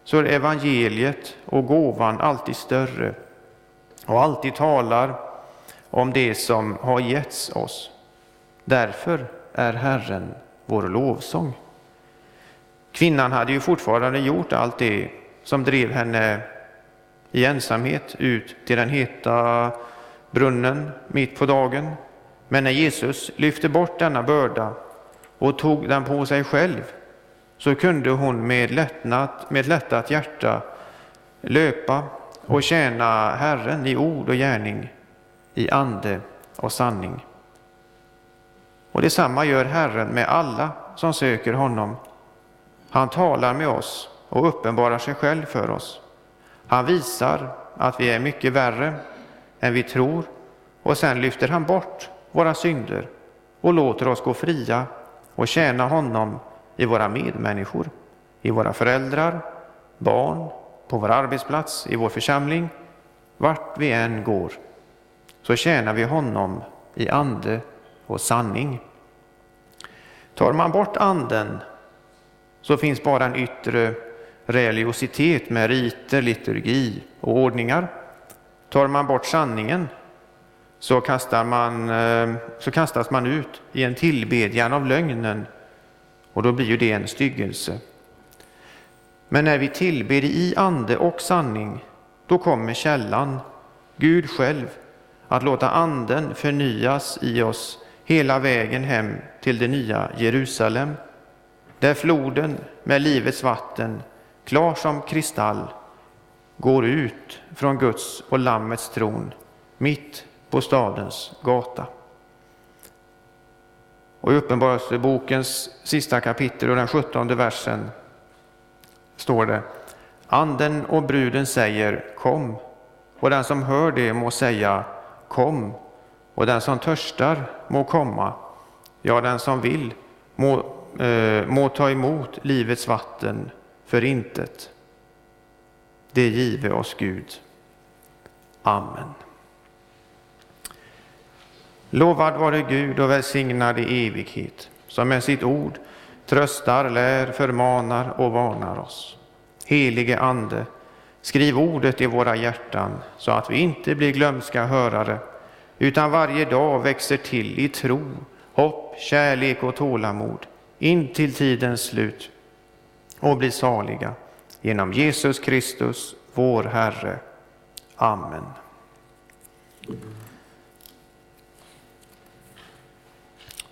så är evangeliet och gåvan alltid större och alltid talar om det som har getts oss. Därför är Herren vår lovsång. Kvinnan hade ju fortfarande gjort allt det som drev henne i ensamhet ut till den heta brunnen mitt på dagen. Men när Jesus lyfte bort denna börda och tog den på sig själv så kunde hon med, lättnad, med lättat hjärta löpa och tjäna Herren i ord och gärning, i ande och sanning. Och detsamma gör Herren med alla som söker honom. Han talar med oss och uppenbarar sig själv för oss. Han visar att vi är mycket värre än vi tror och sen lyfter han bort våra synder och låter oss gå fria och tjäna honom i våra medmänniskor, i våra föräldrar, barn, på vår arbetsplats, i vår församling, vart vi än går, så tjänar vi honom i ande och sanning. Tar man bort anden så finns bara en yttre religiositet med riter, liturgi och ordningar. Tar man bort sanningen så, kastar man, eh, så kastas man ut i en tillbedjan av lögnen och då blir ju det en styggelse. Men när vi tillber i ande och sanning, då kommer källan, Gud själv, att låta anden förnyas i oss hela vägen hem till det nya Jerusalem, där floden med livets vatten, klar som kristall, går ut från Guds och Lammets tron mitt på stadens gata. Och I Uppenbarelsebokens sista kapitel och den sjuttonde versen står det Anden och bruden säger kom, och den som hör det må säga kom, och den som törstar må komma, ja, den som vill må, eh, må ta emot livets vatten för intet. Det give oss Gud. Amen. Lovad vare Gud och välsignad i evighet, som med sitt ord tröstar, lär, förmanar och varnar oss. Helige Ande, skriv ordet i våra hjärtan så att vi inte blir glömska hörare, utan varje dag växer till i tro, hopp, kärlek och tålamod in till tidens slut och blir saliga genom Jesus Kristus, vår Herre. Amen.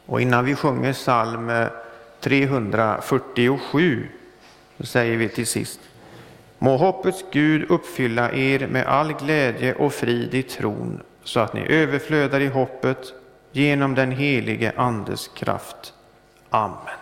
Och innan vi sjunger psalm eh, 347 så säger vi till sist Må hoppets Gud uppfylla er med all glädje och frid i tron så att ni överflödar i hoppet genom den helige Andes kraft. Amen.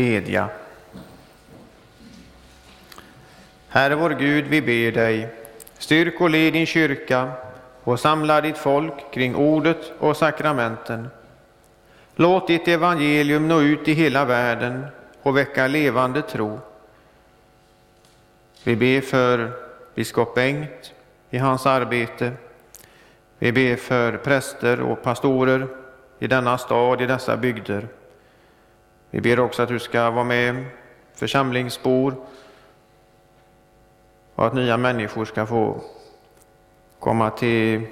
Bedja. Herre vår Gud, vi ber dig, styrk och led din kyrka och samla ditt folk kring ordet och sakramenten. Låt ditt evangelium nå ut i hela världen och väcka levande tro. Vi ber för biskop Bengt i hans arbete. Vi ber för präster och pastorer i denna stad, i dessa bygder. Vi ber också att du ska vara med församlingsbor och att nya människor ska få komma till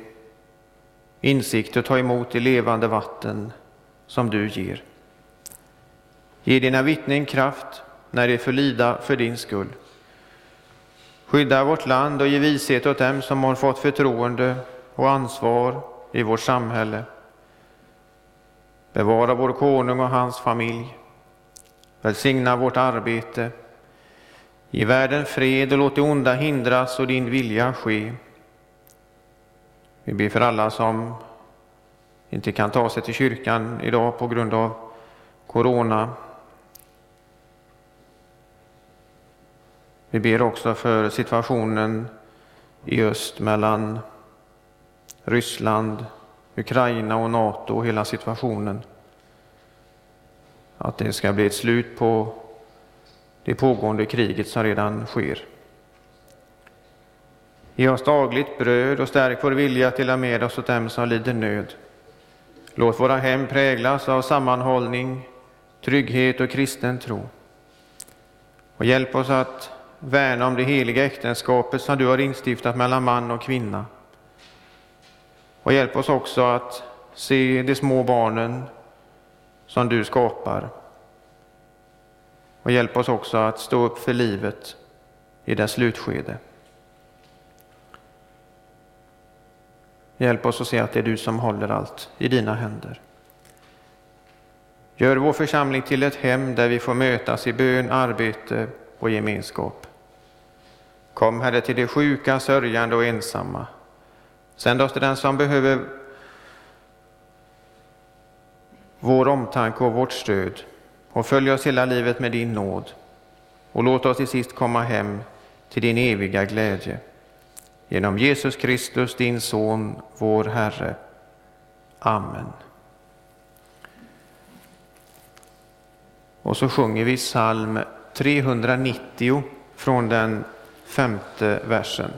insikt och ta emot det levande vatten som du ger. Ge dina vittnen kraft när de får lida för din skull. Skydda vårt land och ge vishet åt dem som har fått förtroende och ansvar i vårt samhälle. Bevara vår konung och hans familj. Välsigna vårt arbete. Ge världen fred och låt det onda hindras och din vilja ske. Vi ber för alla som inte kan ta sig till kyrkan idag på grund av corona. Vi ber också för situationen i öst mellan Ryssland, Ukraina och Nato och hela situationen. Att det ska bli ett slut på det pågående kriget som redan sker. Ge oss dagligt bröd och stärk vår vilja att dela med oss åt dem som lider nöd. Låt våra hem präglas av sammanhållning, trygghet och kristen tro. Och hjälp oss att värna om det heliga äktenskapet som du har instiftat mellan man och kvinna. Och hjälp oss också att se de små barnen som du skapar. Och hjälp oss också att stå upp för livet i dess slutskede. Hjälp oss att se att det är du som håller allt i dina händer. Gör vår församling till ett hem där vi får mötas i bön, arbete och gemenskap. Kom, Herre, till de sjuka, sörjande och ensamma. Sänd oss till den som behöver vår omtanke och vårt stöd och följ oss hela livet med din nåd. Och låt oss till sist komma hem till din eviga glädje. Genom Jesus Kristus, din Son, vår Herre. Amen. Och så sjunger vi psalm 390 från den femte versen.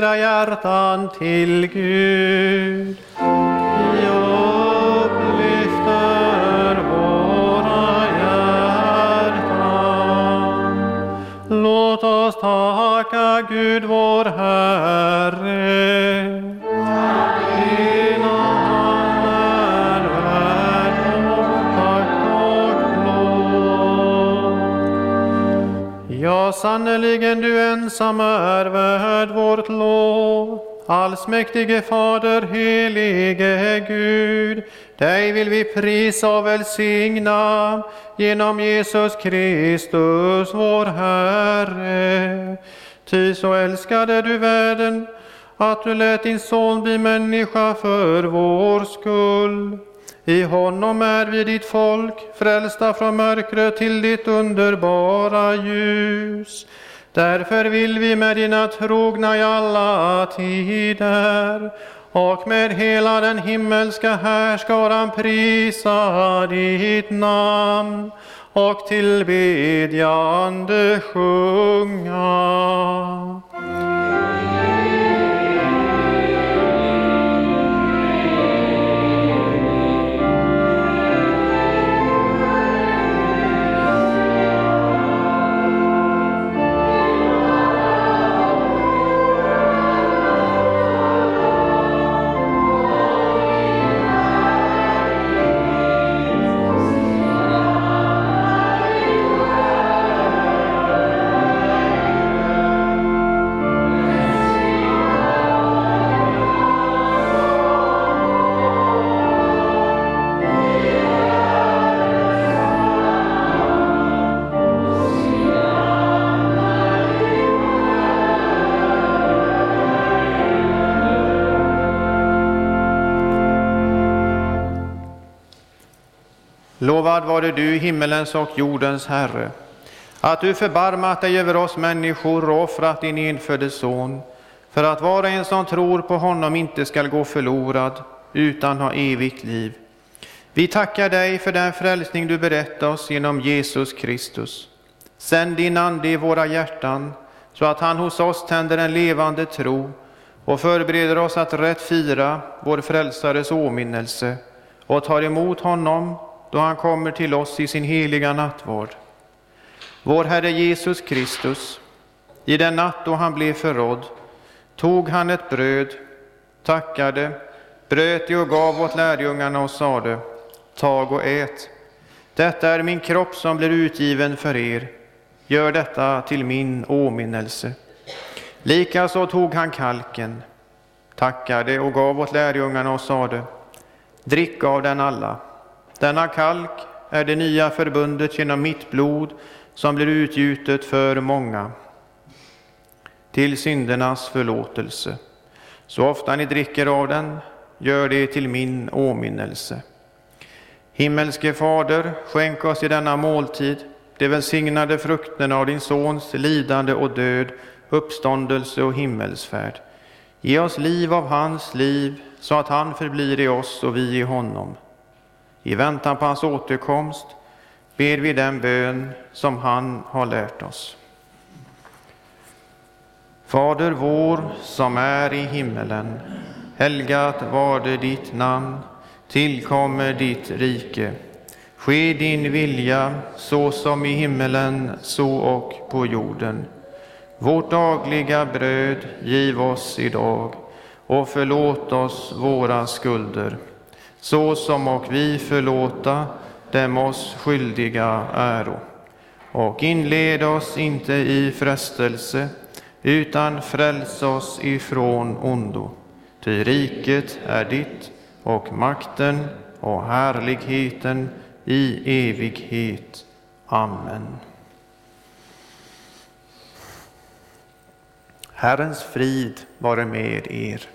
Upplyft hjärtan till Gud. Vi upplyfter våra hjärtan. Låt oss tacka Gud vår Herre. Dina han är värd tack och lov. Ja, sannerligen du ensam är. Allsmäktige Fader, helige Gud, dig vill vi prisa och välsigna genom Jesus Kristus, vår Herre. Ty så älskade du världen att du lät din son bli människa för vår skull. I honom är vi ditt folk, frälsta från mörkret till ditt underbara ljus. Därför vill vi med dina trogna i alla tider och med hela den himmelska härskaran prisa ditt namn och tillbedjande sjunga. Lovad vare du, himmelens och jordens Herre, att du förbarmat dig över oss människor och offrat din enfödde son, för att var och en som tror på honom inte skall gå förlorad, utan ha evigt liv. Vi tackar dig för den frälsning du berättat oss genom Jesus Kristus. Sänd din Ande i våra hjärtan, så att han hos oss tänder en levande tro och förbereder oss att rätt fira vår frälsares åminnelse och tar emot honom då han kommer till oss i sin heliga nattvard. Vår Herre Jesus Kristus, i den natt då han blev förrådd, tog han ett bröd, tackade, bröt det och gav åt lärjungarna och sade, tag och ät. Detta är min kropp som blir utgiven för er. Gör detta till min åminnelse. Likaså tog han kalken, tackade och gav åt lärjungarna och sade, drick av den alla. Denna kalk är det nya förbundet genom mitt blod som blir utgjutet för många till syndernas förlåtelse. Så ofta ni dricker av den, gör det till min åminnelse. Himmelske Fader, skänk oss i denna måltid de välsignade frukterna av din Sons lidande och död, uppståndelse och himmelsfärd. Ge oss liv av hans liv, så att han förblir i oss och vi i honom. I väntan på hans återkomst ber vi den bön som han har lärt oss. Fader vår som är i himmelen. Helgat varde ditt namn. Tillkommer ditt rike. Ske din vilja så som i himmelen så och på jorden. Vårt dagliga bröd giv oss idag och förlåt oss våra skulder så som och vi förlåta dem oss skyldiga äro. Och inled oss inte i frestelse, utan fräls oss ifrån ondo. Ty riket är ditt och makten och härligheten i evighet. Amen. Herrens frid vare med er.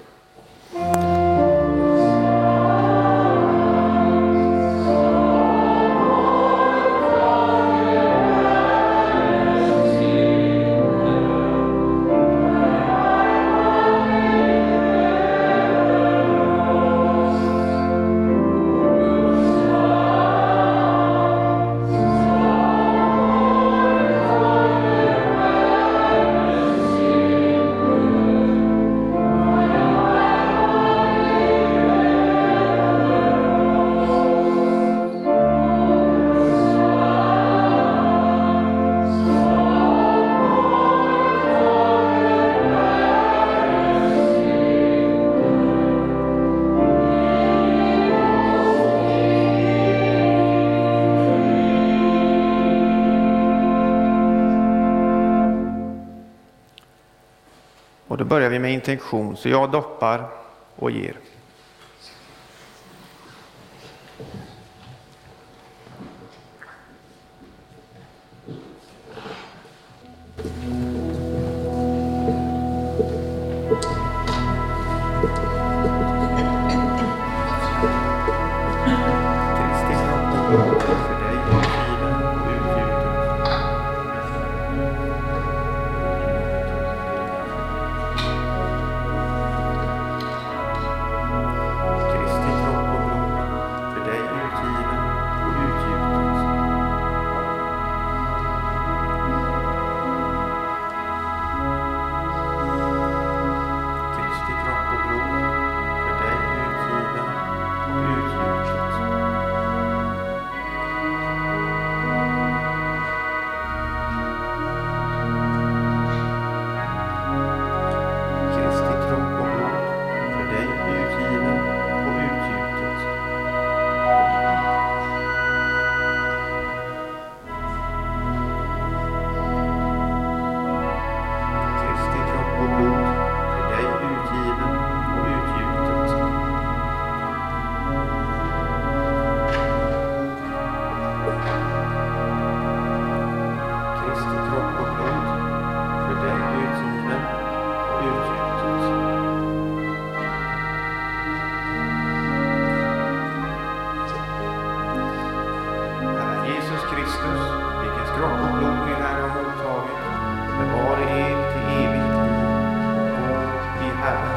Intention, så jag doppar och ger.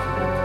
Thank you.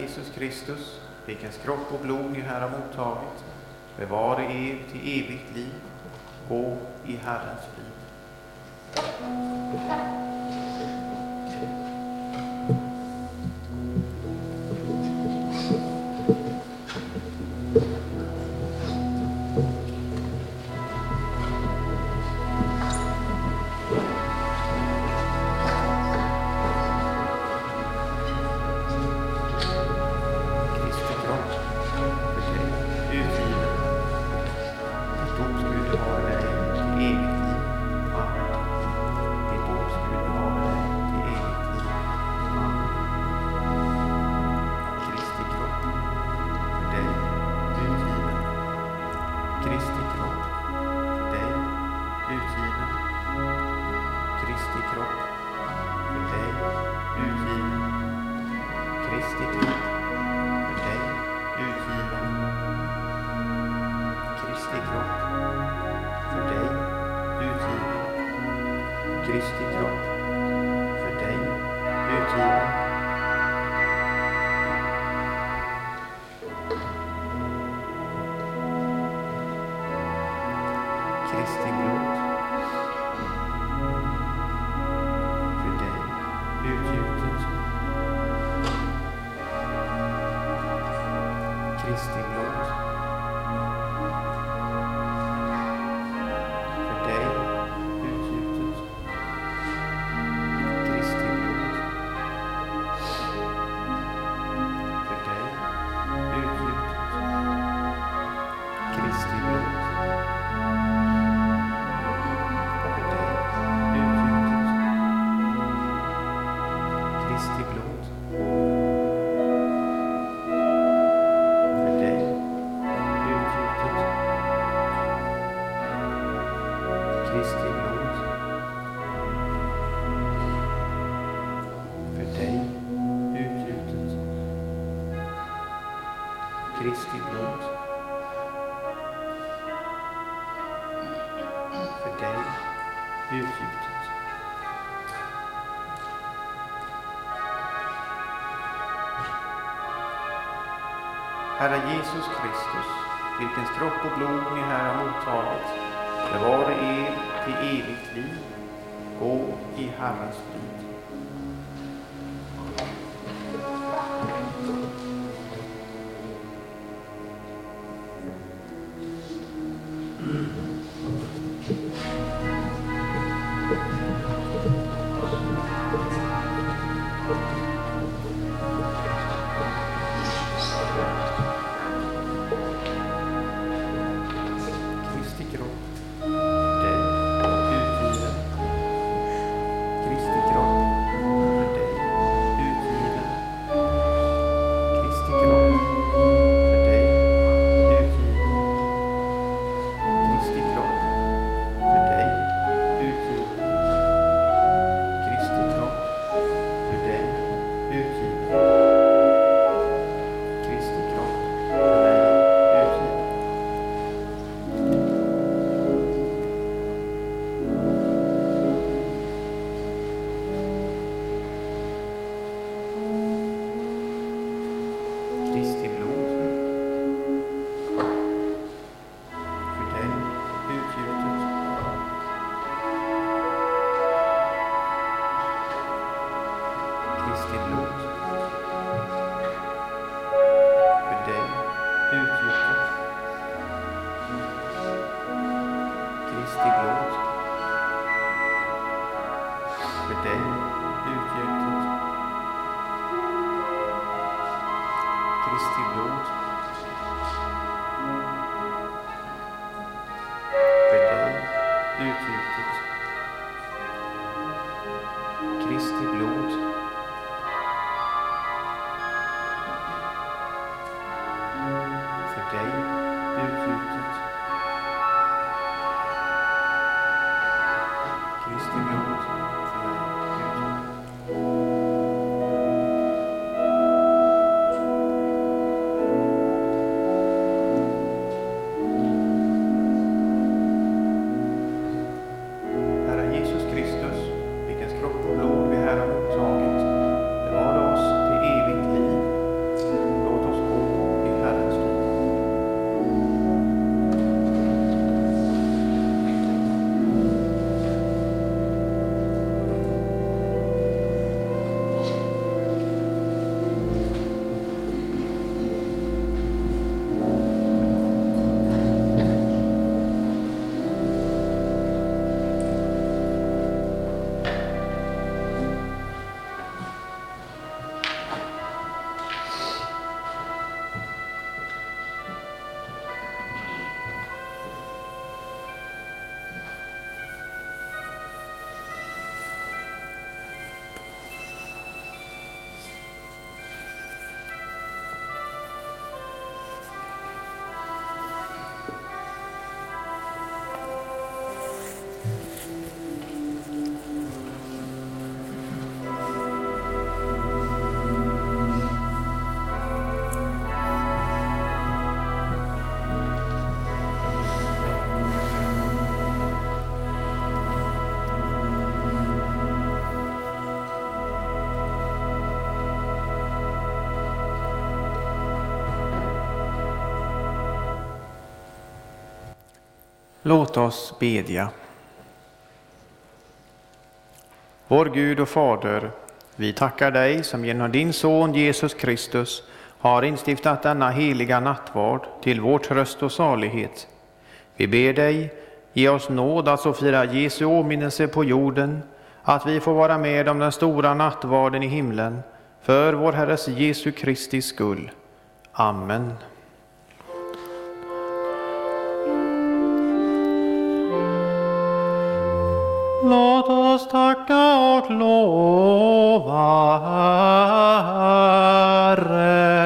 Jesus Kristus, vilkens kropp och blod ni här har mottagit, bevare er till evigt liv. Gå i Herrens frid. Kristi kropp. För dig utgiven. Jesus Kristus, vilkens kropp och blod ni här har mottagit, bevare er till evigt liv. Gå i Herrens frid. Christ in you. Låt oss bedja. Vår Gud och Fader, vi tackar dig som genom din Son Jesus Kristus har instiftat denna heliga nattvard till vår tröst och salighet. Vi ber dig, ge oss nåd att så fira Jesu åminnelse på jorden, att vi får vara med om den stora nattvarden i himlen, för vår Herres Jesu Kristi skull. Amen. Låt oss tacka och lova Herren.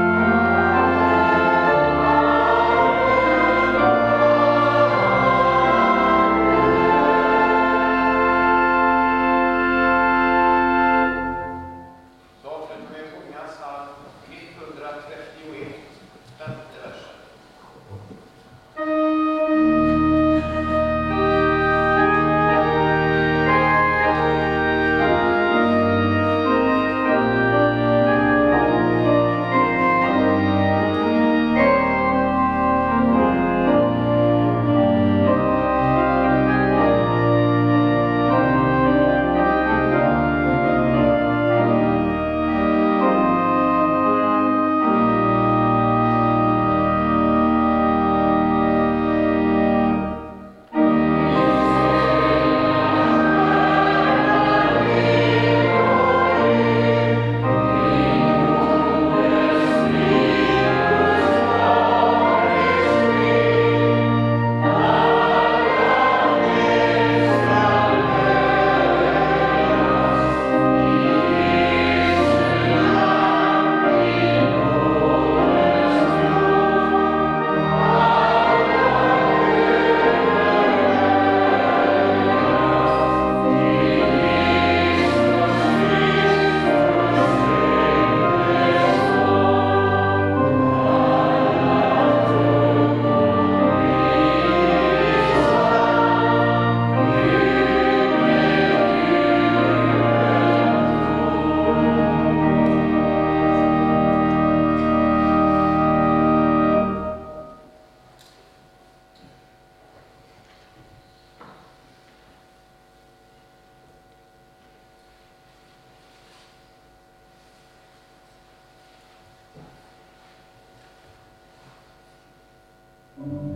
Mm-hmm.